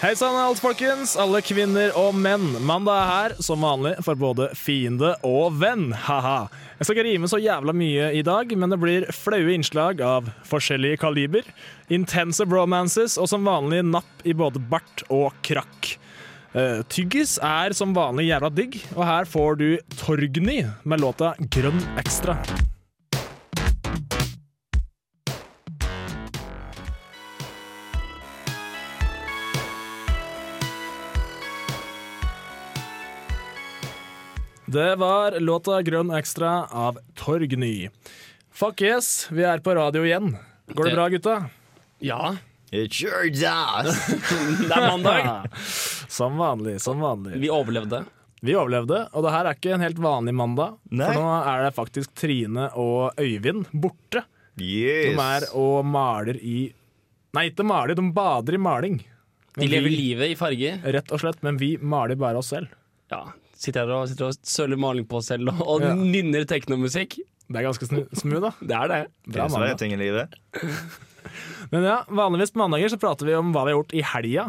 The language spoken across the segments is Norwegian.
Hei sann, alt folkens, alle kvinner og menn. Mandag er her, som vanlig, for både fiende og venn. Haha. Jeg skal ikke rime så jævla mye i dag, men det blir flaue innslag av forskjellige kaliber, intense bromances og som vanlig napp i både bart og krakk. Eh, tyggis er som vanlig jævla digg, og her får du Torgny med låta Grønn ekstra. Det var låta Grønn ekstra av Torgny. Fuck yes, vi er på radio igjen. Går det bra, gutta? Ja, It sure does. det er mandag. Som vanlig, som vanlig. Vi overlevde. Vi overlevde, og det her er ikke en helt vanlig mandag. Nei. For nå er det faktisk Trine og Øyvind borte. Yes. De er og maler i Nei, ikke maler, de bader i maling. De lever vi, livet i farger. Rett og slett, men vi maler bare oss selv. Ja, Sitter her og, sitter og søler maling på oss selv og, og Ja. nynner teknomusikk. Det er ganske smooth, da. Det er det. Bra Det er ting i livet. Men ja, vanligvis på mandager så prater vi om hva vi har gjort i helga.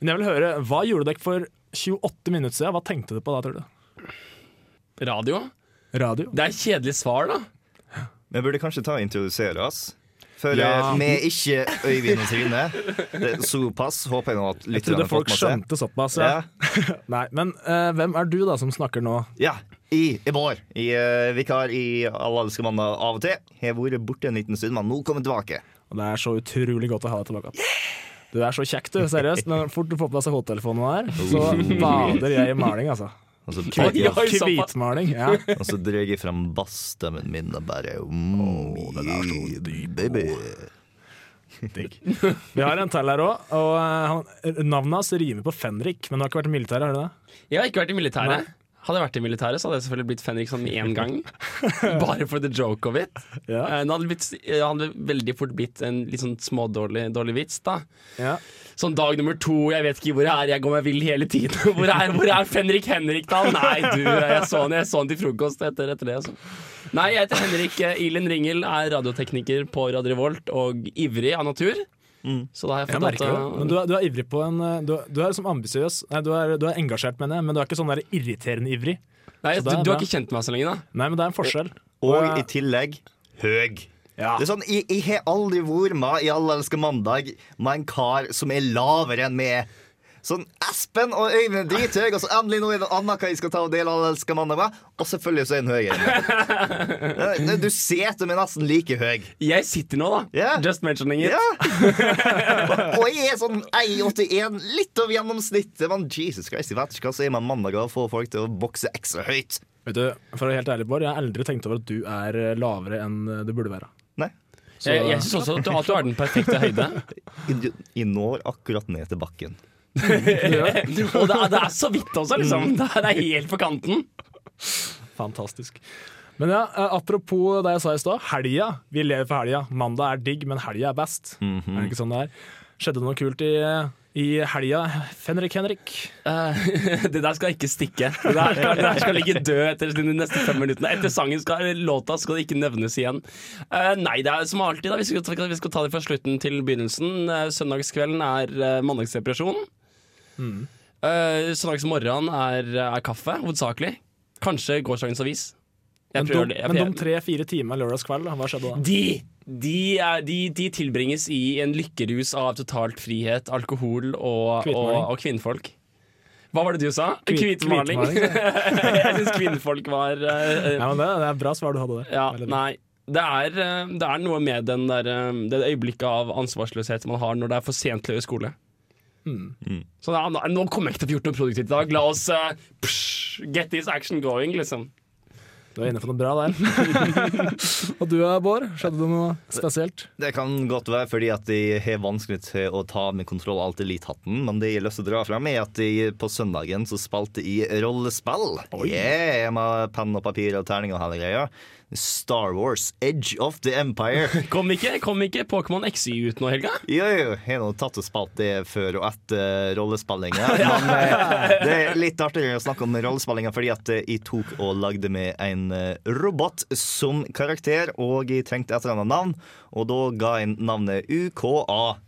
Men jeg vil høre, hva gjorde dere for 28 minutter siden? Hva tenkte du på da, tror du? Radio. Radio? Det er et kjedelig svar, da. Vi burde kanskje ta og introdusere oss. For Ja. vi er ikke Øyvind og Trine. Det såpass håper jeg nå at Jeg trodde folk skjønte såpass. Ja. Ja. Nei, men uh, hvem er du da som snakker nå? Ja, i, i vår. I uh, vikar i Alle elsker mandag av og til. Har vært borte en liten stund, men nå kommer jeg tilbake. Og det er så utrolig godt å ha deg tilbake. Du er så kjekk, du. Seriøst. Men fort du får på deg hodetelefonene der, så bader jeg i maling, altså. Og så. Hvitmaling. Ja. og så drar jeg frem bassstemmen min og bare mm, den er så baby. Digg. Vi har en til her òg, og eh, han, navnet hans rimer på Fenrik. Men du har ikke vært i militæret, har du det? Jeg har ikke vært i militæret. Hadde jeg vært i militæret, så hadde jeg selvfølgelig blitt Fenrik sånn med en gang. Bare for the joke of it. Ja. Eh, hadde, blitt, det hadde veldig fort blitt en litt sånn smådårlig dårlig vits, da. Ja. Sånn dag nummer to, jeg vet ikke hvor jeg er, jeg går meg vill hele tiden. Hvor er, hvor er Fenrik Henrik da? Nei, du, jeg så han, jeg så han til frokost etter, etter det. Altså. Nei, jeg heter Henrik Ilin Ilen Ringel, er radiotekniker på Radio Revolt og ivrig av natur. Så da har jeg Jeg fått merker det. Men du er, du er ivrig på en Du, du er liksom ambisiøs. Nei, du er, du er engasjert, mener jeg, men du er ikke sånn der irriterende ivrig. Nei, Så du, du har ikke kjent meg så lenge, da. Nei, men det er en forskjell. Og og i tillegg høg. ja. Det er sånn, Jeg, jeg har aldri vært med i Alle elsker mandag med en kar som er lavere enn meg. Sånn, Espen og Øyvind er drithøye, og så endelig nå er det annet hva jeg skal ta og dele av elsker mandag med. Og selvfølgelig så er han høyere Du ser til meg nesten like høy. Jeg sitter nå, da. Yeah. Just mentioning it. Yeah. og jeg er sånn 1,81, litt over gjennomsnittet. Men Jesus Christ, jeg vet ikke hva som er med mandager og får folk til å bokse ekstra høyt. Vet du, For å være helt ærlig, Bård, jeg har aldri tenkt over at du er eh, lavere enn det du burde være. Nei. Så, Jeg, jeg syns også at du, at du har den perfekte høyde. I, jeg når akkurat ned til bakken. Og det er, det er så vidt også, liksom. Det er, det er helt på kanten. Fantastisk. Men ja, eh, apropos det jeg sa i stad. Helga. Vi lever for helga. Mandag er digg, men helga er best. Er det ikke sånn det er? Skjedde det noe kult i, i helga, Fenrik Henrik? Uh, det der skal ikke stikke. Det der skal, det der skal ligge død etter de neste fem minuttene. Etter sangen skal låta skal det ikke nevnes igjen. Uh, nei, det er som alltid. da Vi skal, ta- vi skal ta det fra slutten til begynnelsen. Uh, søndagskvelden er uh, mandagsdepresjon. Uh, morgen er, er kaffe, hovedsakelig. Kanskje gårsdagens avis. Men prøver de. Men de tre-fire timene lørdagskveld, kveld hva skjedde da? de, de, er, de, de tilbringes i en lykkerus av totalt frihet, alkohol og, og, og kvinnfolk. Hva var det du sa? Hvit- Hvitmaling. jeg syns kvinnfolk var uh, Ja, men det, det er bra svar du hadde der. Ja, nei. Det er, det er noe med den der, det øyeblikket av ansvarsløshet man har når det er for sent til å gjøre skole. Hmm. Så da, nå- kommer jeg ikke til å få gjort noe produktivt i dag. La oss uh, psh, get this action going, liksom. Du er inne på noe bra der. Og du Bård? Skjedde det noe spesielt? Det kan godt være fordi at jeg har vanskelig til å ta med kontroll alt elitehatten, men det jeg har lyst til å dra frem, er at jeg på søndagen så spilte jeg rollespill. Yeah, med penn og papir og terning og hele greia. Star Wars Edge of the Empire. Kom ikke, kom ikke Pokémon XY ut nå, Helga? Jo, jo, jeg har nå tatt og spilt det før og etter rollespillinga. Men eh, det er litt artigere å snakke om rollespillinga fordi at eh, jeg tok og lagde med en eh, robot som karakter, og jeg trengte et eller annet navn, og da ga jeg navnet UKA13.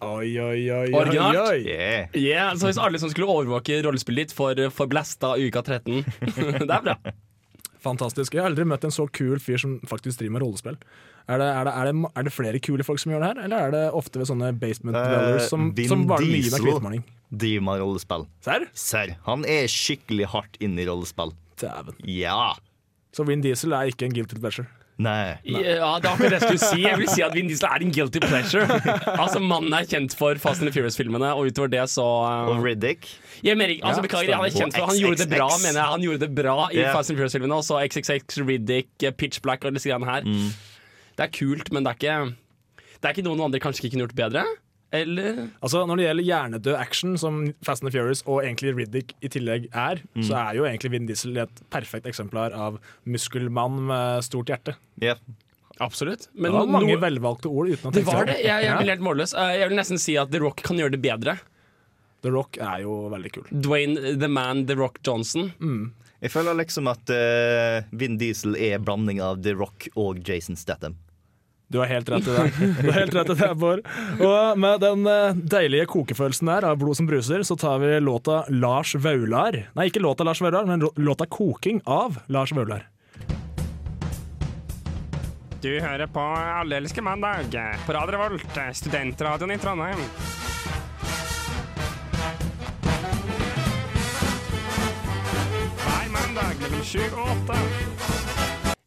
Oi, oi, oi, oi, Originalt. oi. Yeah. Yeah, så hvis alle som skulle overvåke rollespillet ditt, får, får blasta uka 13 Det er bra. Fantastisk. Jeg har aldri møtt en så kul fyr som faktisk driver med rollespill. Er det, er, det, er, det, er det flere kule folk som gjør det her, eller er det ofte ved sånne basement dwellers som, som bare mye med hvitmaling? driver med rollespill. Serr? Serr. Han er skikkelig hardt inne i rollespill. Dæven. Ja. Så Vin Diesel er ikke en guilty pleasure. Nei. Ja, det er akkurat det jeg skulle si. Jeg vil si at Vin Diesel er en guilty pleasure. Altså Mannen er kjent for Fast and the Furious-filmene, og utover det så uh, Og Riddick. jeg mener, altså, Beklager, han er kjent for Han gjorde det bra, mener jeg. Han gjorde det bra i yeah. Fast and Furious-filmene. Og så XXX, Riddick, Pitch Black og disse greiene her. Det er kult, men det er ikke Det er ikke noe noen andre kanskje ikke kunne gjort bedre. Eller Altså Når det gjelder hjernedød action, som Fast and the Furious og egentlig Riddick i tillegg er, så er jo egentlig Vin Diesel et perfekt eksemplar av muskelmann med stort hjerte. Yeah. Absolutt. Det var mange noe- velvalgte ord uten å det var det. Jeg, jeg blir helt målløs. Uh, Jeg vil nesten si at The Rock kan gjøre det bedre. The Rock er jo veldig kul. Dwayne The Man The Rock Johnson. Jeg føler liksom at uh, Vin Diesel er blanding av The Rock og Jason Statham. Du har helt rett i det. Du har helt rett i det, Bård. Og med den eh, deilige kokefølelsen der av blod som bruser, så tar vi låta Lars Vaular. Nei, ikke låta Lars Vaular, men låta 'Koking' av Lars Vaular. Du hører på Alle elsker mandag på Radio Revolt, studentradioen i Trondheim. Hver mandag mellom sju og åtte.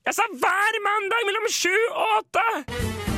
Jeg sa hver mandag mellom sju og åtte!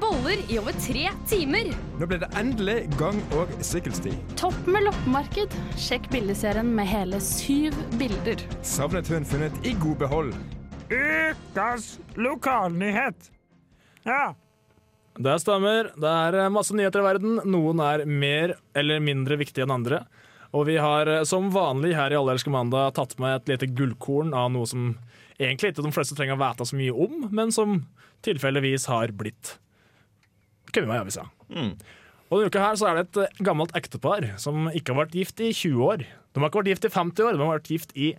Boller i over tre timer. Nå ble det endelig gang- og sykkelsti. Topp med loppemarked. Sjekk bildeserien med hele syv bilder. Savnet hund funnet i god behold. Ukas lokalnyhet. Ja. Det stemmer. Det er eh, masse nyheter i verden. Noen er mer eller mindre viktige enn andre. Og vi har eh, som vanlig her i Allelske mandag tatt med et lite gullkorn av noe som egentlig ikke de fleste trenger å vite så mye om, men som tilfeldigvis har blitt kommet meg i avisa. Og denne uka her så er det et eh, gammelt ektepar som ikke har vært gift i 20 år. De har ikke vært gift i 50 år, de har vært gift i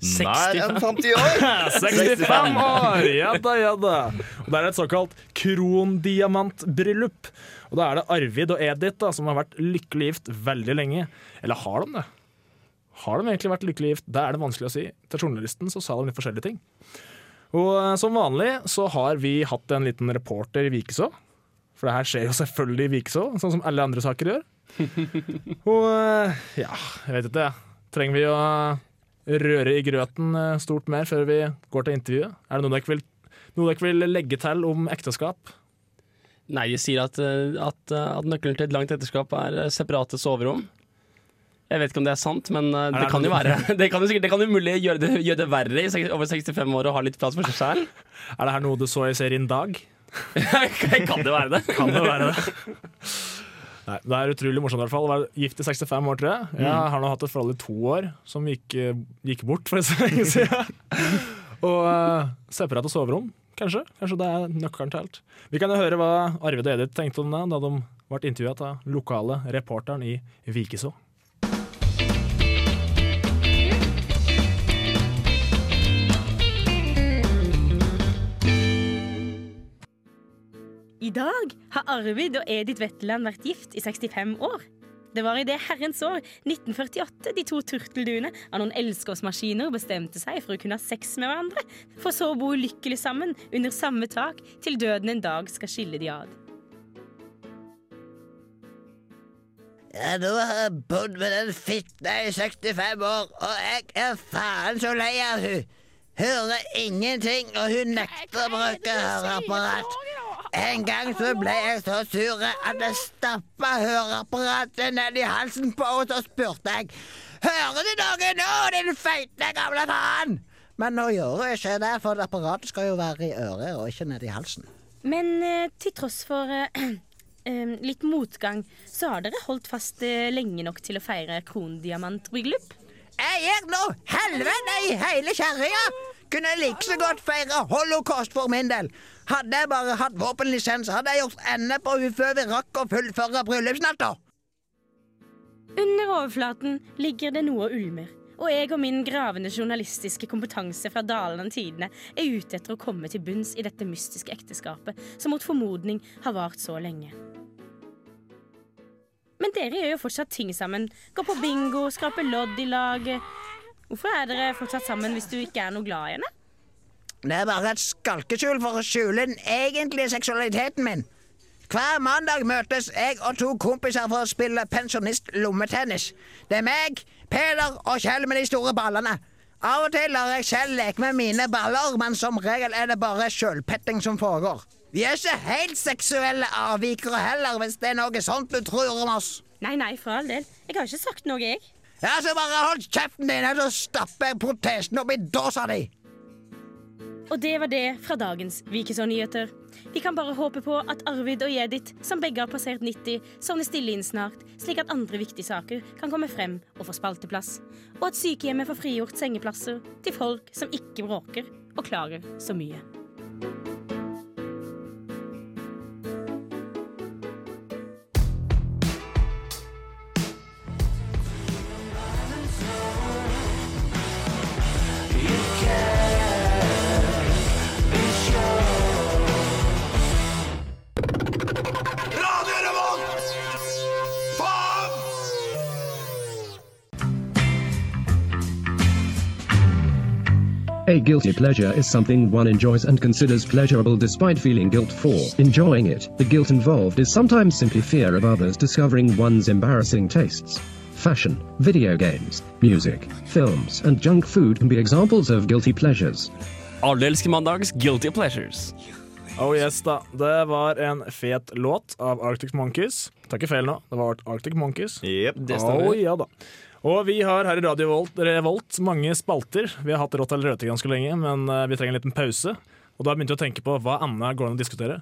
Mer enn 50 år! 65 år! Ja da, ja da. Og det er et såkalt krondiamantbryllup. Og da er det Arvid og Edith da, som har vært lykkelig gift veldig lenge. Eller har de det? Har de egentlig vært lykkelig gift? Det er det vanskelig å si. Til journalisten så sa de litt forskjellige ting. Og eh, som vanlig så har vi hatt en liten reporter i Vikeså. For det her skjer jo selvfølgelig i Vikeså, sånn som alle andre saker gjør. Og eh, ja, jeg vet ikke. Trenger vi å røre i grøten eh, stort mer før vi går til intervjuet? Er det noe dere vil, noe dere vil legge til om ekteskap? Nei, de sier at, eh, at, eh, at nøkkelen til et langt ekteskap er eh, separate soverom. Jeg vet ikke om det er sant, men eh, det det kan jo være. Det kan jo sikkert, det kan jo mulig gjøre det, gjøre det verre i over 65 år å ha litt plass for seg selv. Er det her noe du så i serien Dag? kan det være det? Kan det være det? Nei, det er utrolig morsomt i hvert fall. Være gift i 65 år, tror jeg. Jeg har nå hatt et forhold i to år, som gikk, gikk bort for så lenge siden. Og uh, separate soverom, kanskje. Kanskje det er nøkkelen til alt. Vi kan jo høre hva Arvid og Edith tenkte om det da de ble intervjuet av lokale reporteren i Vikeså. I dag har Arvid og Edith Wetteland vært gift i 65 år. Det var i det herrens år 1948 de to turtelduene av noen elskovsmaskiner bestemte seg for å kunne ha sex med hverandre, for så å bo ulykkelig sammen under samme tak til døden en dag skal skille de ad. Ja, nå har jeg bodd med den fitta i 65 år, og jeg er faen så lei av hun. Hører ingenting, og hun nekter å bruke høreapparat. En gang så ble jeg så sur at jeg stappa høreapparatet ned i halsen på henne, så spurte jeg Hører du noe nå, din feite gamle faen? Men nå gjør hun ikke det, for apparatet skal jo være i øret og ikke nedi halsen. Men eh, til tross for eh, eh, litt motgang, så har dere holdt fast eh, lenge nok til å feire krondiamantbryllup. Jeg gir nå helvete i hele kjerringa! Kunne like så godt feire holocaust for min del. Hadde jeg bare hatt våpenlisens, hadde jeg gjort ende på henne før vi rakk å fullføre bryllupsnatta. Under overflaten ligger det noe og ulmer. Og jeg og min gravende journalistiske kompetanse fra Dalane Tidene er ute etter å komme til bunns i dette mystiske ekteskapet som mot formodning har vart så lenge. Men dere gjør jo fortsatt ting sammen. Går på bingo, skraper lodd i lag. Hvorfor er dere fortsatt sammen hvis du ikke er noe glad i henne? Det er bare et skalkeskjul for å skjule den egentlige seksualiteten min. Hver mandag møtes jeg og to kompiser for å spille pensjonist-lommetennis. Det er meg, Peder og Kjell med de store ballene. Av og til lar jeg Kjell leke med mine baller, men som regel er det bare sjølpetting som foregår. Vi er ikke helt seksuelle avvikere heller, hvis det er noe sånt du tror om oss. Nei, nei, for all del. Jeg har ikke sagt noe, jeg. Ja, så bare hold kjeften din, så stapper jeg protesen opp i dåsa di. Og det var det fra dagens Vikeså-nyheter. Vi kan bare håpe på at Arvid og Jedit, som begge har passert 90, sovner stille inn snart, slik at andre viktige saker kan komme frem og få spalteplass. Og at sykehjemmet får frigjort sengeplasser til folk som ikke bråker og klager så mye. A guilty pleasure is something one enjoys and considers pleasurable despite feeling guilt for enjoying it. The guilt involved is sometimes simply fear of others discovering one's embarrassing tastes. Fashion, video games, music, films, and junk food can be examples of guilty pleasures. Alle elsker mandags Guilty Pleasures. Oh yes da, Det var en fet låt av Arctic Monkeys. Tar ikke feil nå, det var Arctic Monkeys. Det stemmer. Oh, ja da. Og vi har her i Radio Volt, Revolt mange spalter. Vi har hatt Rått eller røte ganske lenge, men eh, vi trenger en liten pause. Og da begynte vi å tenke på hva annet går an å diskutere.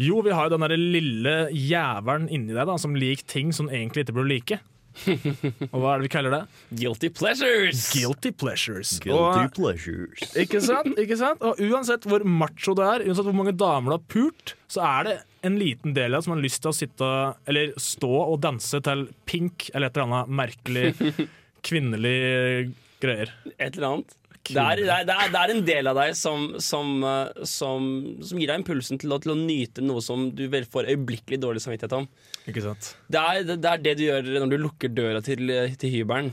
Jo, vi har jo den der lille jævelen inni deg da, som liker ting som egentlig ikke burde like. Og hva er det vi kaller det? Guilty Pleasures. Guilty pleasures. Guilty Og- pleasures. Ikke sant? ikke sant? Og uansett hvor macho du er, uansett hvor mange damer du har pult, så er det en liten del av det som har lyst til å sitte Eller stå og danse til Pink eller et eller annet merkelig kvinnelig greier. Et eller annet. Det er, det, er, det, er, en del av deg som, som, eh, som, som gir deg impulsen til å, til å nyte noe som du vel får øyeblikkelig dårlig samvittighet om. Ikke sant? Det er det, det er det du gjør når du lukker døra til, til hybelen.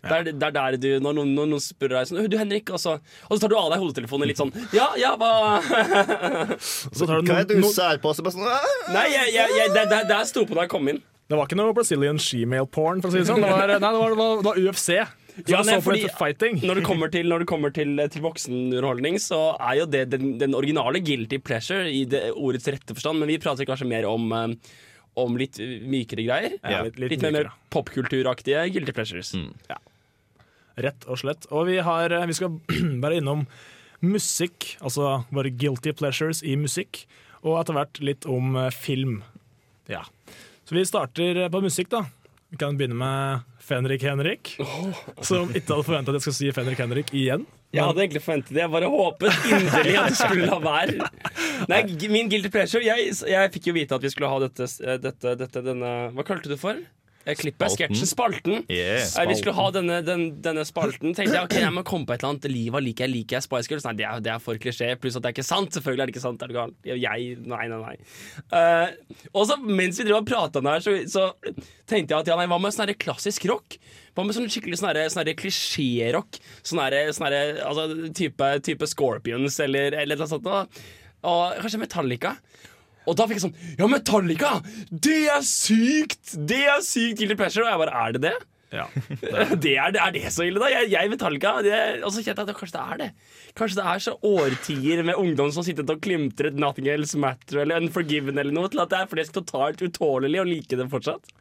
Det er, det er der du, når noen, når noen spør deg sånn Du, Henrik, og så, og så tar du av deg hodetelefonen litt sånn Ja, ja, hva Så tar du Hva er det du sær på? Så bare sånn! Nei, jeg, jeg, jeg, det, det, det sto på da jeg kom inn. Det var ikke noe Brazilian shemale-porn, for å si det sånn. Det var, nei, det var, det var, det var UFC. Ja, nei. Når det kommer til, når det kommer til, til voksenunderholdning, så er jo det den, den originale guilty pleasure i det, ordets rette forstand, men vi prater kanskje mer om, eh, om litt mykere greier. Ja, litt- litt mer, mer popkulturaktige guilty pleasures. Rett og slett. Og vi, har, vi skal bare innom musikk, altså våre guilty pleasures i musikk, og etter hvert litt om eh, film. Ja. Så vi starter på musikk, da. Vi kan begynne med Fenrik Henrik, som ikke hadde forventa at jeg skal si Fenrik Henrik igjen. Jeg hadde egentlig forventet det. Jeg bare håpet inderlig at du skulle la være. Nei, min guilty pleasure Jeg, jeg fikk jo vite at vi skulle ha dette, dette, dette denne Hva kalte du det for? Klippet? Sketsjen? Spalten. Yeah, spalten. Vi skulle ha denne, den, denne spalten. Tenkte jeg ok, jeg må komme på et eller annet. Livet liker jeg, liker jeg Spice Girls. Nei, det er, det er for klisjé. Pluss at det er ikke sant. Selvfølgelig er det ikke sant. Er det galt? Jeg, nei, nei, nei. Uh, og så mens vi drev og prata her, så, så tenkte jeg at ja, nei, hva med sånn klassisk rock? Hva med sånn skikkelig sånn sånn klisjérock? Sånn sånn altså, type, type Scorpions eller, eller noe sånt. da. Og kanskje Metallica. Og da fikk jeg sånn Ja, Metallica! Det er sykt! Det er sykt guilty pleasure! Og jeg bare Er det det? Ja. Det er, er det så ille, da? Jeg, jeg Metallica det, så kjente jeg at Kanskje det er det. Kanskje det er så årtier med ungdom som sitter og klimtret 'Nothing Else Matter' eller 'Unforgiven' eller noe, til at det er det er totalt utålelig å like det fortsatt.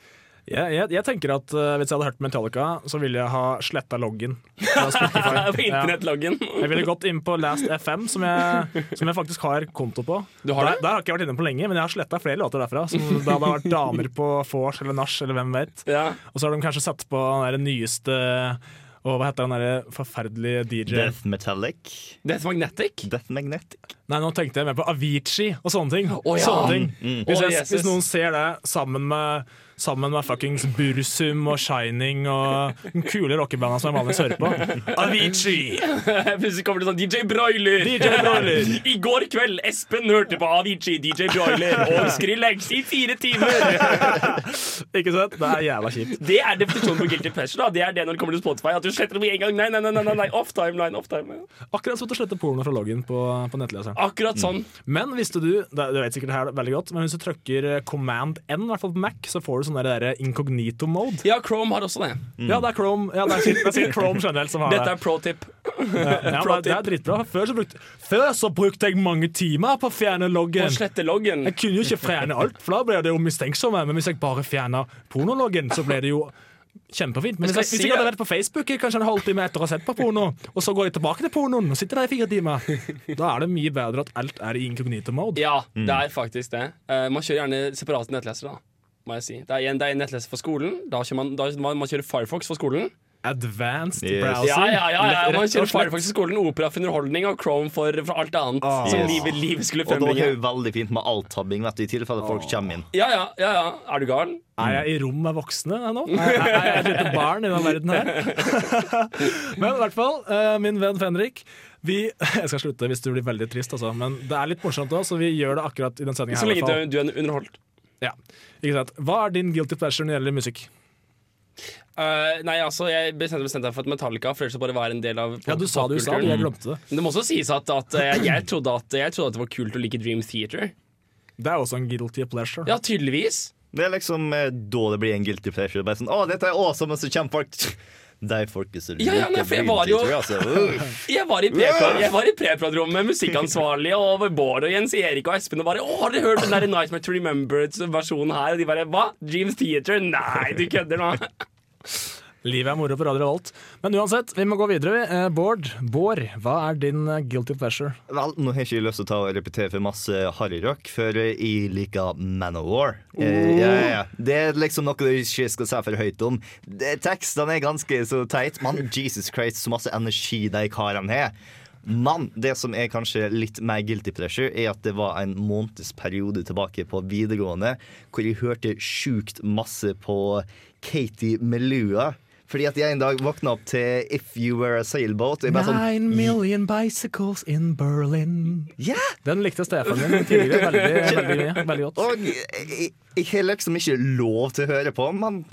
Jeg, jeg, jeg tenker at uh, Hvis jeg hadde hørt Metallica, så ville jeg ha sletta loggen. På internettloggen. Ja. Jeg ville gått inn på Last FM, som jeg, som jeg faktisk har konto på. Du har der, det? der har ikke jeg vært inne på lenge, men jeg har sletta flere låter derfra. Som da hadde vært damer på vors eller nach eller hvem vet. Ja. Og så har de kanskje satt på den nyeste og hva heter den der forferdelige DJ Death Metallic. Death Magnetic? Death Magnetic. Nei, nå tenkte jeg mer på Avicii og sånne ting. Å, ja. sånne ting. Mm. Hvis, jeg, oh, hvis noen ser det sammen med Sammen med fuckings Bursum og Shining og den kule rockebanda som jeg vanligvis hører på. Avicii! Plutselig kommer det sånn DJ Broiler. DJ Broiler. I går kveld Espen hørte på Avicii, DJ Broiler og Skrillex i fire timer. Ikke sant? Det er jævla kjipt. Det er definisjonen på guilty pleasure. da Det er det når det kommer til Spotify. At du sletter det med en gang. Nei, nei, nei, nei, nei, off timeline, off timeline. Akkurat som å slette porno fra loggen på, på nettleseren. Akkurat sånn. Men visste du Du vet sikkert det her veldig godt Men hvis du trykker command N, i hvert fall på Mac, så får du sånn der der inkognito-mode. Ja, Chrome har også det. Ja, det er Chrome Ja, det er sikkert, det er sikkert Chrome generelt som har Dette er pro tip. Ja, ja, det, det er dritbra. Før så, brukte, før så brukte jeg mange timer på å fjerne loggen. Og slette loggen. Jeg kunne jo ikke fjerne alt, for da ble det jo mistenksomme. Men hvis jeg bare fjerna pornologgen, så ble det jo kjempefint. Men Jeg hvis jeg, hvis si jeg hadde vært på Facebook kanskje en halvtime etter å ha sett på porno, og så går jeg tilbake til pornoen og sitter der i fire timer, da er det mye bedre at alt er i incognito mode. Ja, det er faktisk det. Eh, man kjører gjerne separate nettlesere, da. Må jeg si. Det er en, det er en nettleser for skolen. Da kjører man, da, man, man kjører Firefox for skolen. Advanced Yes. browsing. Ja, ja, ja, ja. Man kjører. Firefox i skolen, Opera for underholdning og Chrome for, for alt annet Ah. som Yes. livet, livet skulle Og da er frembringe. det jo veldig fint med alt-tabbing, vet du, i tilfelle folk kommer inn. Ja, ja, ja, ja. Er du gal? Er jeg i rom med voksne jeg nå? Er, jeg et lite barn i den verden her? Men i hvert fall, eh, min venn Fenrik vi, Jeg skal slutte hvis du blir veldig trist, altså. men det er litt morsomt òg, så vi gjør det akkurat i den sendinga Så lenge du, du er underholdt. Ja, ikke sant? Hva er din guilty pleasure når det gjelder musikk? Uh, nei, altså, jeg bestemte bestemte meg for at Metallica for ellers bare være en del av Ja, du sa det jo i stad, jeg glemte det. Men det må også sies at, at eh, jeg, trodde at jeg trodde at det var kult å like Dream Theater. Det er også en guilty pleasure. Ja, tydeligvis. Det er liksom eh, da det blir en guilty pleasure. Bare sånn, å, dette er awesome, og så kommer folk De folket som Ja, ja, nei, for jeg var jo- altså. Jeg var i pre-prod-rommet med musikkansvarlig og Bård og Jens Erik og Espen og bare 'Å, har dere hørt den der Nightmare to Remember-versjonen her?' Og de bare 'Hva? Dreams Theater? Nei, du kødder nå'. Livet er moro på Radio Revolt. Men uansett, vi må gå videre. Eh, Bård, Bård, hva er din eh, guilty pleasure? Vel, nå har jeg ikke lyst til å ta og repetere for masse harryrock, for jeg liker Manowar. Eh, ja, ja, ja. Det er liksom noe du ikke skal si for høyt om. Det, tekstene er ganske så teit, men Jesus Christ, så masse energi de karene har. Men det som er kanskje litt mer guilty pleasure, er at det var en månedsperiode tilbake på videregående hvor jeg hørte sjukt masse på Katie Melua. Fordi at jeg en dag våkna opp til If You Were a Sailboat. Og jeg bare sånn, Nine million bicycles in Berlin. Ja! Den likte Stefan min tidligere veldig, veldig, veldig, veldig godt. Og jeg, jeg, jeg har liksom ikke lov til å høre på, men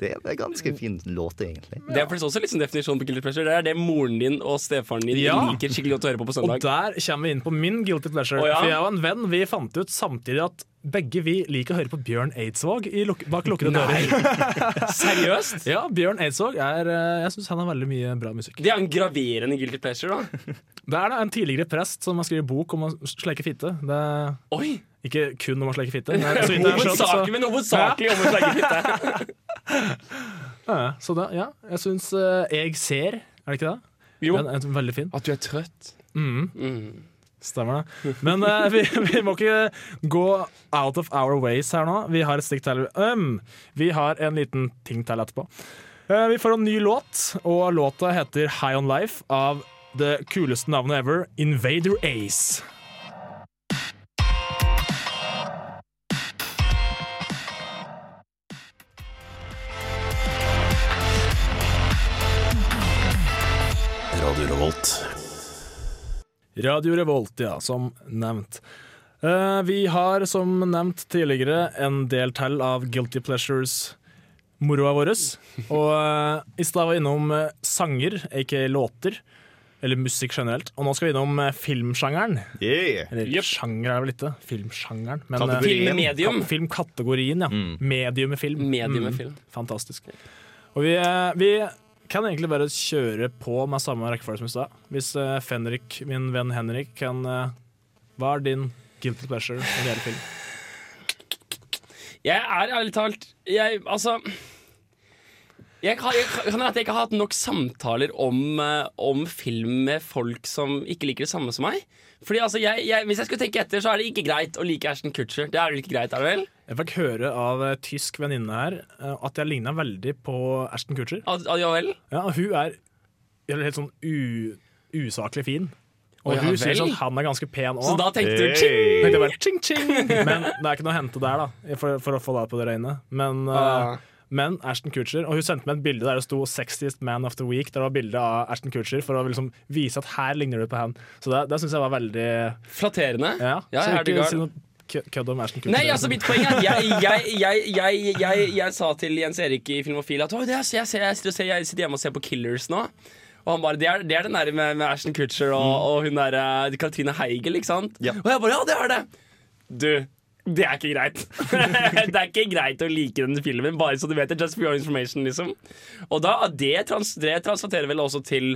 det, er en ganske fin låt, egentlig. Det er faktisk også litt sånn definisjon på guilty pleasure. Det er det moren din og stefaren din Ja. liker skikkelig godt å høre på på søndag. Og der kommer vi inn på min guilty pleasure. Oh, ja? For jeg og en venn vi fant ut samtidig at begge vi liker å høre på Bjørn Eidsvåg i luk bak lukkede dører. Seriøst? Ja, Bjørn Eidsvåg er eh, Jeg syns han har veldig mye bra musikk. Det er en graverende guilty pleasure, da. Det er da en tidligere prest som har skrevet bok om å sleike fitte. Det Oi! Ikke kun om å slekke fitte. Men så vidt jeg har skjønt, Hovedsakelig, men hovedsakelig om å slekke fitte. Ja, ja. så da, ja, jeg syns uh, Jeg ser, er det ikke det? Jo. Den er veldig fin. At du er trøtt. Mm. Mm. Stemmer det. Men uh, vi, vi må ikke gå out of our ways her nå. Vi har et stikk til. Um, vi har en liten ting til etterpå. Uh, vi får en ny låt, og låta heter High On Life av det kuleste navnet ever, Invader Ace. Radio Revolt. Radio Revolt, ja, som nevnt. Eh, vi har som nevnt tidligere en del til av Guilty Pleasures-moroa vår. Og eh, i stad var vi innom eh, sanger, aka låter. Eller musikk generelt. Og nå skal vi innom filmsjangeren. Yeah. Eller sjanger er vel ikke, filmsjangeren. Men, Kategorien. Filmmedium. ka- filmkategorien, ja. Mm. Medium med film. Medium film. Mm. Fantastisk. Og vi, vi kan egentlig bare kjøre på med samme rekkefølge som i stad. Hvis uh, Fenrik, min venn Henrik, kan uh, Hva er din guilty pleasure når det gjelder film? Jeg er ærlig talt Jeg, altså jeg kan, jeg, kan at jeg ikke har hatt nok samtaler om, eh, om film med folk som ikke liker det samme som meg. Fordi altså, jeg, jeg, Hvis jeg skulle tenke etter, så er det ikke greit å like Ashton Kutcher. Det er vel ikke greit, er det vel? Jeg fikk høre av en tysk venninne her eh, at jeg ligna veldig på Ashton Kutcher. At, at, ja vel? Ja, hun er helt sånn usaklig fin. Og ja hun sier vel. sånn han er ganske pen òg. Så da tenkte du ching. Men det er ikke noe å hente der, da, for, for å få det på det rene. Men, uh. Men Ashton Kutcher Og hun sendte meg et bilde der det sto 60th Man of the Week. Der det var bilde av Ashton Kutcher for å liksom vise at her ligner du på han. Så det, det syns jeg var veldig Flatterende. Ja, Ja, så ikke si noe kødd om Ashton Kutcher. Nei, altså mitt poeng er at jeg, jeg, jeg, jeg, jeg, sa til Jens Erik i Filmofil at «Å, det er, jeg, ser- jeg, ser- jeg sitter hjemme og ser på Killers nå. Og han bare, Det er, det er den der med, med Ashton Kutcher og, og hun der eh, Katrine Heigel, ikke sant? Og jeg bare ja, det er det! Du, det er ikke greit. det er ikke greit å like den filmen, bare så du vet det. Just for your information, liksom. Og da, det, trans, det translaterer vel også til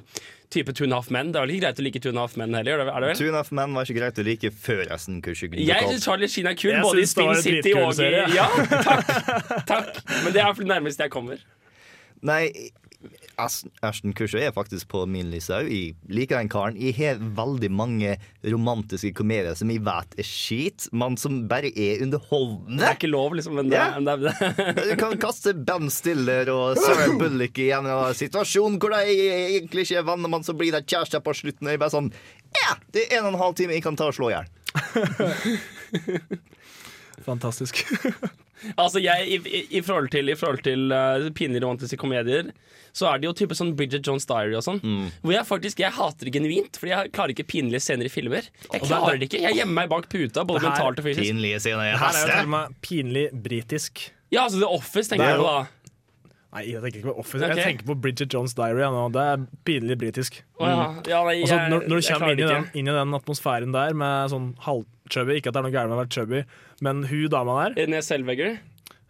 type Two and a Half Men. Det er vel ikke greit å like Two and a Half Men heller? Er det, vel? Two and a Half Men var ikke greit å like før resten Jeg syns Charlie Sheen er kul, Jeg både i Spin City og i. Ja, takk, takk. Men det er for det nærmeste jeg kommer. Nei, Ashton Kutcher er faktisk på min liste òg. Jeg liker den karen. Jeg har veldig mange romantiske komedier som jeg vet er skit, men som bare er Det er ikke lov, liksom. Men det, yeah. men det, det. Du kan kaste Ben Stiller og Sarah Bullock i en situasjon hvor de egentlig ikke er venner, men så blir de kjærester på slutten. Og jeg bare sånn Ja, det er en og en halv time jeg kan ta og slå i hjel. Fantastisk. Altså, jeg, i, i, i forhold til, i forhold til uh, pinlige romantiske komedier, så er det jo type sånn Bridget Jones Diary og sånn. Hvor jeg faktisk jeg hater det genuint, Fordi jeg klarer ikke pinlige scener i filmer. Jeg klarer det ikke. Jeg gjemmer meg bak puta, både mentalt og fysisk. Pinlige scener er Det her er jo til og med pinlig britisk. Ja, altså The Office tenker er jeg på, da. Nei, jeg tenker ikke på Office. Okay. Jeg tenker på Bridget Jones Diary. Ja. Det er pinlig britisk. Oh, ja. Ja, nei, jeg- når, når du kommer inn i, den, inn i den atmosfæren der med sånn halvchubby Ikke at det er noe gærent med å være chubby, men hun dama der Zellweger.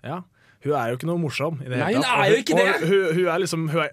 ja, Hun er jo ikke noe morsom. I det Nei, hun er jo ikke det! Og hun, hun er liksom hun er,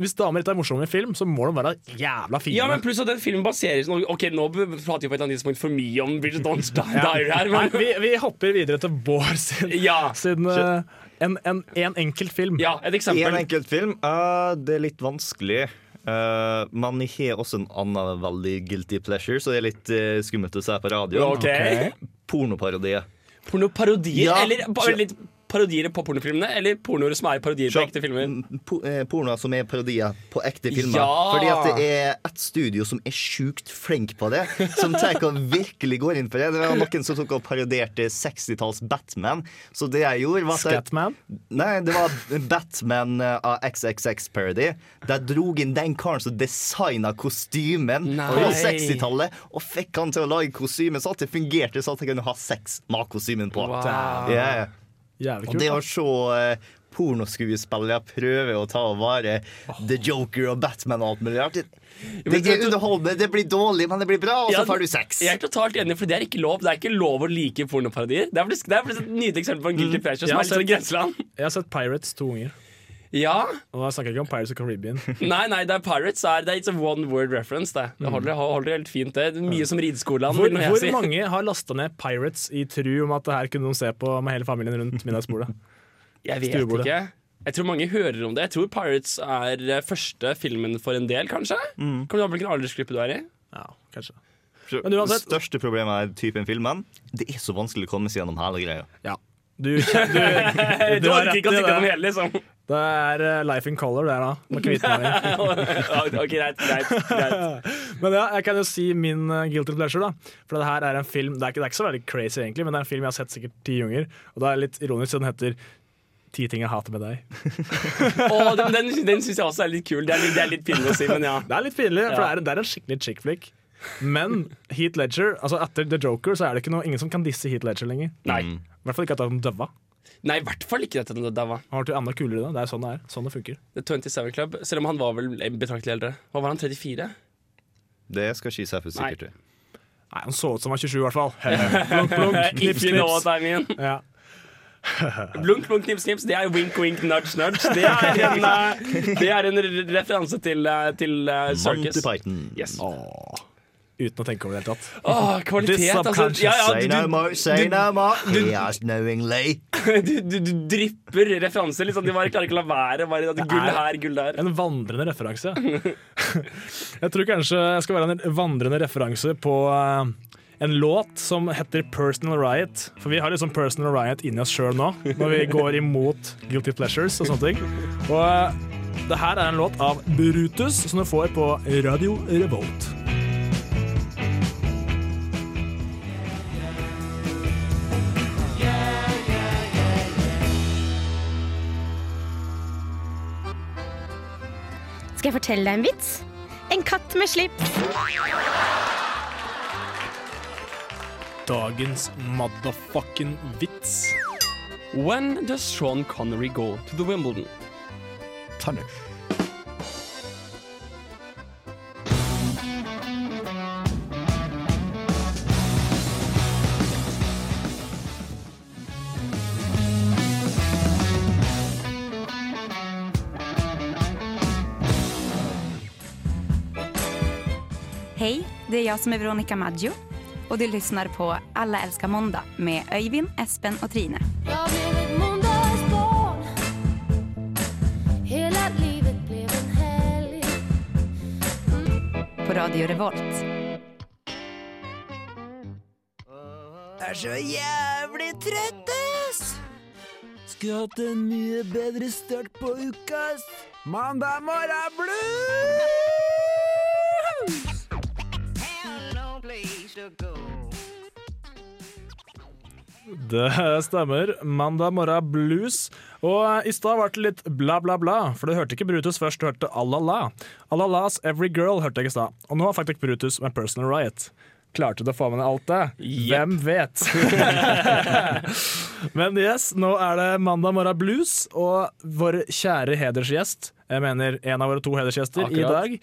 Hvis damer ikke er morsomme i film, så må de være jævla fine. Ja, men pluss at den filmen baseres seg Ok, nå prater vi på et annet tidspunkt for mye om Bridget Jones Diary her, Nei, vi, vi hopper videre til vår sin, Ja. sin eh, en, en, en enkelt film. ja, et eksempel. en enkelt film uh, Det er litt vanskelig. Uh, men jeg har også en annen veldig guilty pleasure, så det er litt uh, skummelt å se på radio. Okay. Pornoparodier. Pornoparodier? Ja. Eller bare litt parodier på pornofilmene? Eller pornoer som er parodier på ekte filmer? Po eh, pornoer som er parodier på ekte filmer. Ja! Fordi at det er et studio som er sjukt flink på det. Som og virkelig går inn for det. Det var noen som tok og parodierte 60-talls Batman. Så det jeg gjorde var at Scatman. Nei, det var Batman eh, av XXX-parody. Der drog inn den karen som designa kostymen Nei. på 60-tallet, og fikk han til å lage kostyme så at det fungerte, så at jeg kunne ha sex med kostymen på. Wow. Ja, ja. kult. Og det å se eh, pornoskuespillere prøve å ta og være The Joker og Batman og alt mulig rart Det, det er underholdende, det blir dårlig, men det blir bra, og så Ja, får du sex. Jeg er totalt enig, for det er ikke lov Det er ikke lov å like pornoparodier. Det er faktisk, det er faktisk et nydelig eksempel på en guilty pleasure som er litt sånn grenseland. Jeg har sett Pirates to ganger. Ja. Og da snakker jeg ikke om Pirates of Caribbean. Nei, nei, det er Pirates. Er, det er it's a one word reference. Det, det holder, holder helt fint. Det er mye som rideskoleland. Hvor, hvor si. mange har lasta ned Pirates i tru om at det her kunne de se på med hele familien rundt middagsbordet? Jeg vet Stuebordet. ikke. Jeg tror mange hører om det. Jeg tror Pirates er eh, første filmen for en del, kanskje. Mm. Kommer an på hvilken aldersgruppe du er i. Ja, kanskje. Men uansett- Det største problemet er typen filmen. Det er så vanskelig å komme seg gjennom hele greia. Ja. Du, du, du, Du har orker rett ikke å i sitte gjennom det. hele, liksom. Det er eh, Life in Color, det er da. Må kvitte meg med. ok, greit, greit, greit. Men ja, jeg kan jo si min eh, guilty pleasure, da. For det her er en film Det er ikke, det er ikke så veldig crazy, egentlig, men det er en film jeg har sett sikkert ti ganger. Og det er litt ironisk, den heter Ti ting jeg hater med deg. oh, den den, den syns jeg også er litt kul. Det er litt, det er litt pinlig å si, men ja. Det er litt pinlig, for Ja. det, er, det er en skikkelig chick flick. Men Heat Ledger, altså etter The Joker, så er det ikke noe, ingen som kan disse Heat Ledger lenger. Nei. I hvert fall ikke at han døva. Nei, i hvert fall ikke dette den daua. Han ble enda kulere da. Det er sånn det er. Sånn det funker. The 27 Club. Selv om han var vel betraktelig eldre. Hva var han? 34? Det skal seg for sikkert. Nei, Han så ut som han var 27 i hvert fall. blunk, blunk, knips, knips. Ja. Blunk, blunk, knips, knips. Det er wink, wink, nudge, nudge. Det er en, eh, det er en referanse til, eh, til uh, Circus. Monty Python. Yes. Uten å tenke over det i det hele tatt. Åh, kvalitet, altså. Ja, ja, Say du, no more, say du- no more. du- du, du, du drypper referanser. Liksom. De bare klarer ikke å la være. Bare, at gull er- her, gull der. En vandrende referanse. Jeg tror kanskje jeg skal være en vandrende referanse på eh, en låt som heter Personal Riot. For vi har liksom Personal Riot inni oss sjøl nå, når vi går imot Guilty Pleasures og sånne ting. Og eh, det her er en låt av Brutus som du får på Radio Revolt. Skal jeg fortelle deg en vits? En katt med slips. Dagens motherfucking vits. When does Sean Connery go to the Wimbledon? Tannish. Är jag som är Veronica Maggio och du lyssnar på Alla älskar måndag med Öyvind, Espen och Trine. Jag blev ett måndagsbarn Hela livet blev en helg På Radio Revolt. Er så jævlig trøtt, ass! Skulle hatt en mye bedre start på uka, ass. Mandag morgen blues! Det stemmer. Mandag morgen blues. Og eh, i stad ble det litt bla, bla, bla, for du hørte ikke Brutus først, du hørte Alala. Alalas Every Girl hørte jeg i stad. Og nå har faktisk Brutus med Personal Riot. Klarte du å få med deg alt det? Hvem vet? Men yes, nå er det mandag morgen blues, og vår kjære hedersgjest, jeg mener en av våre to hedersgjester i dag,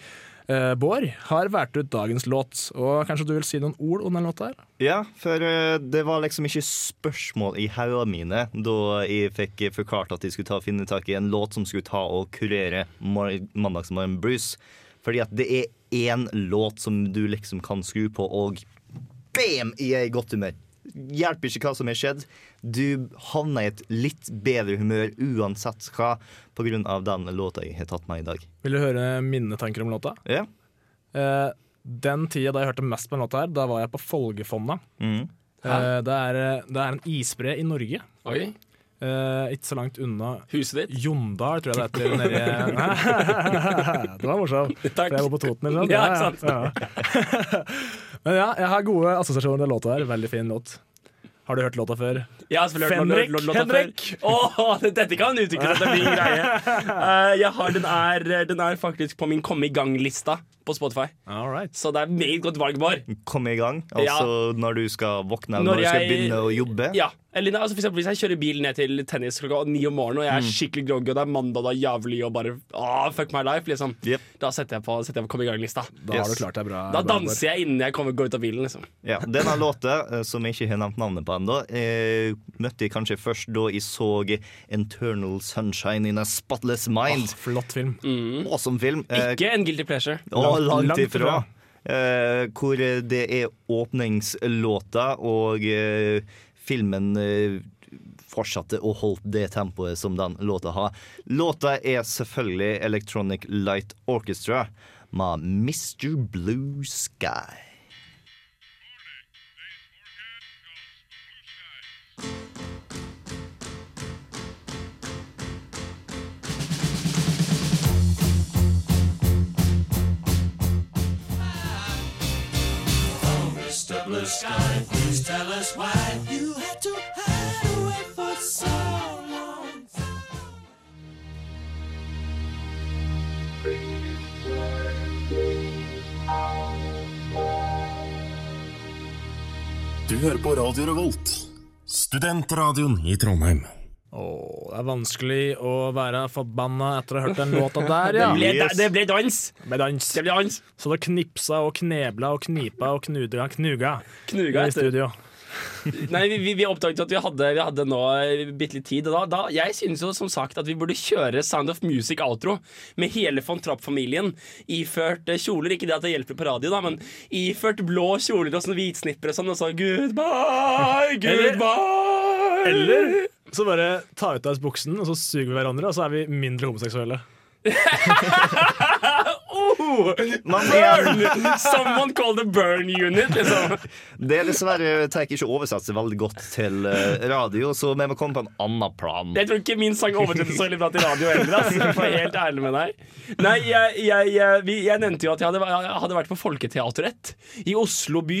eh, Bård, har valgt ut dagens låt. Og kanskje du vil si noen ord om den låta her? Ja, for uh, det var liksom ikke spørsmål i hodene mine da jeg fikk forklart at jeg skulle ta finne tak i en låt som skulle ta og kurere Mandagsmorgen Blues. Fordi at det er én låt som du liksom kan skru på, og bam, i godt humør. Hjelper ikke hva som har skjedd. Du havner i et litt bedre humør uansett hva, av den låta jeg har tatt med i dag. Vil du høre mine tanker om låta? Ja. Eh, den tida da jeg hørte mest på den låta her, da var jeg på Folgefonna. Mm. Eh, det, er, det er en isbre i Norge. Oi. Eh, ikke så langt unna Huset ditt? Jondal, tror jeg det heter. Nedi Det var morsomt. For jeg bor på Toten. Eller? noe. Ja, ikke sant? ja. Men ja, jeg har gode assosiasjoner til låta her. Veldig fin låt. Har du hørt låta før? Har selvfølgelig hørt Fenrik, låt- låta Henrik! før. Åh, dette kan utvikle seg til en ny greie. Uh, jeg har, den, er, den er faktisk på min komme i gang-lista på Spotify. Alright. Så det er meget godt valg, Bård. Komme i gang. Altså når du skal våkne, når, Når du skal jeg- begynne å jobbe. Ja, eller altså for eksempel Hvis jeg kjører bil ned til tennis klokka ni om morgenen, og jeg er Mm. skikkelig groggy, og det er mandag, det er jævlig, og bare åh, fuck my life, liksom. Da setter jeg på, setter jeg på komme i gang-lista. Da har du klart deg bra. Da danser jeg innen jeg kommer, går ut av bilen, liksom. Ja, Denne låta, eh, som jeg ikke har nevnt navnet på ennå, eh, møtte jeg kanskje først da jeg så 'Internal Sunshine in a Spotless Mind'. flott film. Awesome film. Eh, Ikke en guilty pleasure. Og langt, langt ifra. Eh, hvor det er åpningslåta, og eh, filmen eh, fortsatte og holdt det tempoet som den låta har. Låta er selvfølgelig Electronic Light Orchestra med Mr. Blue Sky. Mr. Blue Sky, please tell us why you had to hide. Du hører på Radio Revolt, studentradioen i Trondheim. Åh, det er vanskelig å være forbanna etter å ha hørt den låta der, ja. Det ble, det ble dans! Det ble dans. Det ble dans. Så det knipsa og knebla og knipa og knuga knuga, Knuga i studio. Nei, vi, vi, vi oppdaget at vi hadde, vi hadde nå bitte litt tid. Og da, da, jeg synes jo som sagt at vi burde kjøre Sound of Music outro med hele von Trapp-familien iført eh, kjoler. Ikke det at det hjelper på radio, da, men iført blå kjoler og sånn hvitsnipper og sånn, og så goodbye, goodbye. Eller så bare ta ut av oss buksen, og så suger vi hverandre, og så er vi mindre homoseksuelle. Burn! Someone call the burn unit, liksom. Det er dessverre tar ikke oversatt seg veldig godt til eh, radio, så vi må komme på en annen plan. Jeg tror ikke min sang oversettes så veldig bra til radio heller. ass, for å være helt ærlig med deg Nei, jeg, jeg, jeg, jeg nevnte jo at jeg hadde, jeg hadde vært på Folketeatret i Oslo by.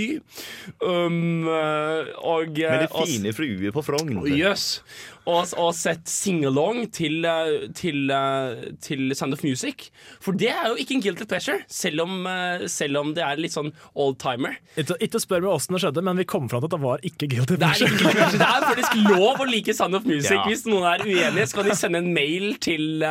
Um, og Med de fine fruer på Frogn. Jøss. Og, og sett singalong til, eh, til, eh, til Sound of Music. For det er jo ikke en guilty pleasure, selv om, eh, selv om det er litt sånn oldtimer. Ikke, ikke spør meg åssen det skjedde, men vi kom fram til at det var ikke guilty Det er, pleasure. ikke guilty pleasure. det er faktisk lov å like Sound of Music. Ja. Hvis noen er uenige, så kan de sende en mail til,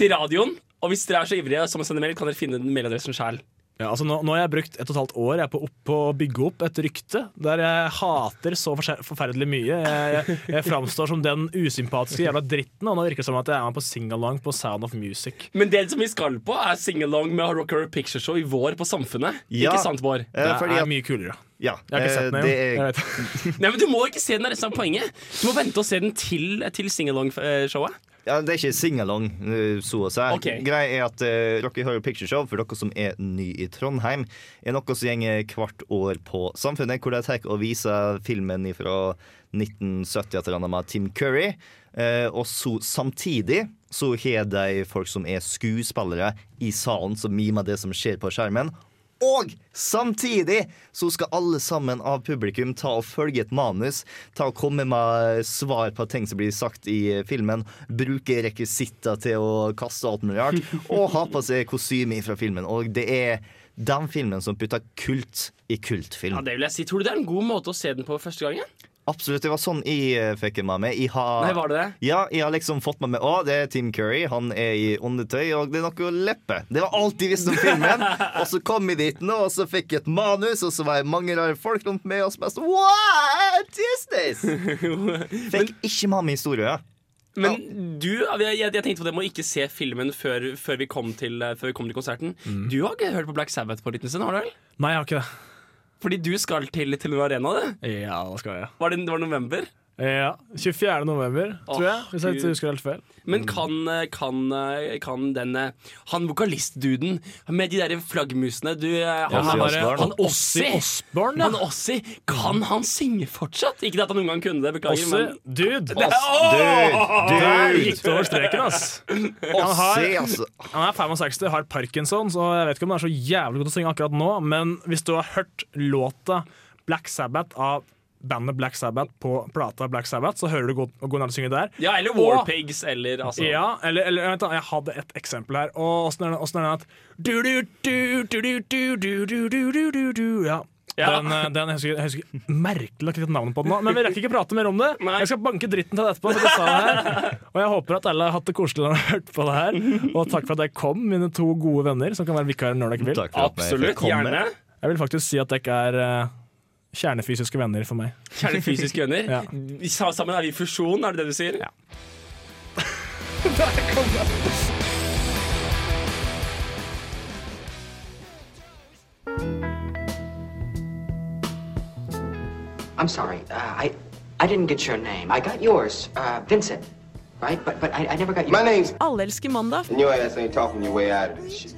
til radioen. Og hvis dere er så ivrige som å sende mail, kan dere finne den mailadressen sjøl. Ja, altså nå, nå har jeg brukt et og et halvt år jeg er på, opp, på å bygge opp et rykte der jeg hater så forferdelig mye. Jeg, jeg, jeg framstår som den usympatiske jævla dritten, og nå virker det som at jeg er med på singalong på Sound of Music. Men det som vi skal på, er sing-along med Rock Horror Picture Show i vår på Samfunnet. Ja. Ikke sant, Bård? Det er, er mye kulere. Ja, Jeg har ikke sett den eh, er- Nei, men Du må ikke se den, er resten av poenget. Du må vente og se den til, til sing-along-showet. Ja, Det er ikke singalong, eh, så å si. Okay. Greia er at uh, Rocky Horror Picture Show, for dere som er ny i Trondheim, er noe som gjenger hvert år på Samfunnet, hvor de tar og viser filmen fra 1970 et annet med Tim Curry. Uh, og så samtidig så har de folk som er skuespillere i salen, som mimer det som skjer på skjermen. Og samtidig så skal alle sammen av publikum ta og følge et manus, ta og komme med svar på ting som blir sagt i filmen, bruke rekvisitter til å kaste alt mulig rart, og ha på seg kostyme fra filmen. Og det er den filmen som putter kult i kultfilm. Ja, det vil jeg si. Tror du det er en god måte å se den på første gangen? Absolutt. Det var sånn jeg eh, fikk det med meg. Jeg har, Nei, var det det? Ja, jeg har liksom fått med meg Å, det er Tim Curry. Han er i undertøy, og det er noe leppe. Det var alt jeg visste om filmen. og så kom jeg dit nå, og så fikk jeg et manus, og så var det mange rare folk rundt meg, og så bare sånn What is this? Fikk ikke med meg historie. Men du, jeg, jeg tenkte på det med å ikke se filmen før, før, vi, kom til, før vi kom til konserten. Du har ikke hørt på Black Sabbath på en liten stund, har du vel? Nei, jeg har ikke det. Fordi du skal til Telenor Arena, du? Ja, det skal jeg. Var det, det var november? Ja, 24. november, tror jeg. Hvis jeg ikke husker helt feil. Men kan, kan, kan den Han vokalistduden med de der flaggmusene du, Han, han han, derre- han Ossi Osborn, ja. Han Ossi, Kan han synge fortsatt? Ikke at han noen gang kunne det, beklager. Ossi, men dude. Det- dude. Der gikk det over streken, ass. Han, har, altså. han er 65, har parkinson, så jeg vet ikke om det er så jævlig godt å synge akkurat nå, men hvis du har hørt låta Black Sabbath av bandet Black Sabbath på plata Black Sabbath, så hører du god Go synge der. Ja, eller Warpigs, eller altså Ja, eller, eller vent, da. Jeg hadde et eksempel her. Og åssen er det at Ja. Den, den jeg husker, jeg husker merkelig lagt navnet på den nå, men vi rekker ikke prate mer om det. Nei. Jeg skal banke dritten til deg etterpå. Det det og jeg håper at alle har hatt det koselig når de har hørt på det her. Og takk for at jeg kom, mine to gode venner, som kan være vikarer når dere vil. Absolutt, gjerne. Jeg vil faktisk si at dere er kjernefysiske venner for meg. Kjernefysiske venner. Ja. Vi sa- Sammen er vi fusjon, er det det du sier? Ja. I'm sorry. Uh, I I didn't get your name. I got yours, uh, Vincent. Right? But but I, I never got your My name's- Alle elsker mandag. And your ass ain't talking your way out of this shit.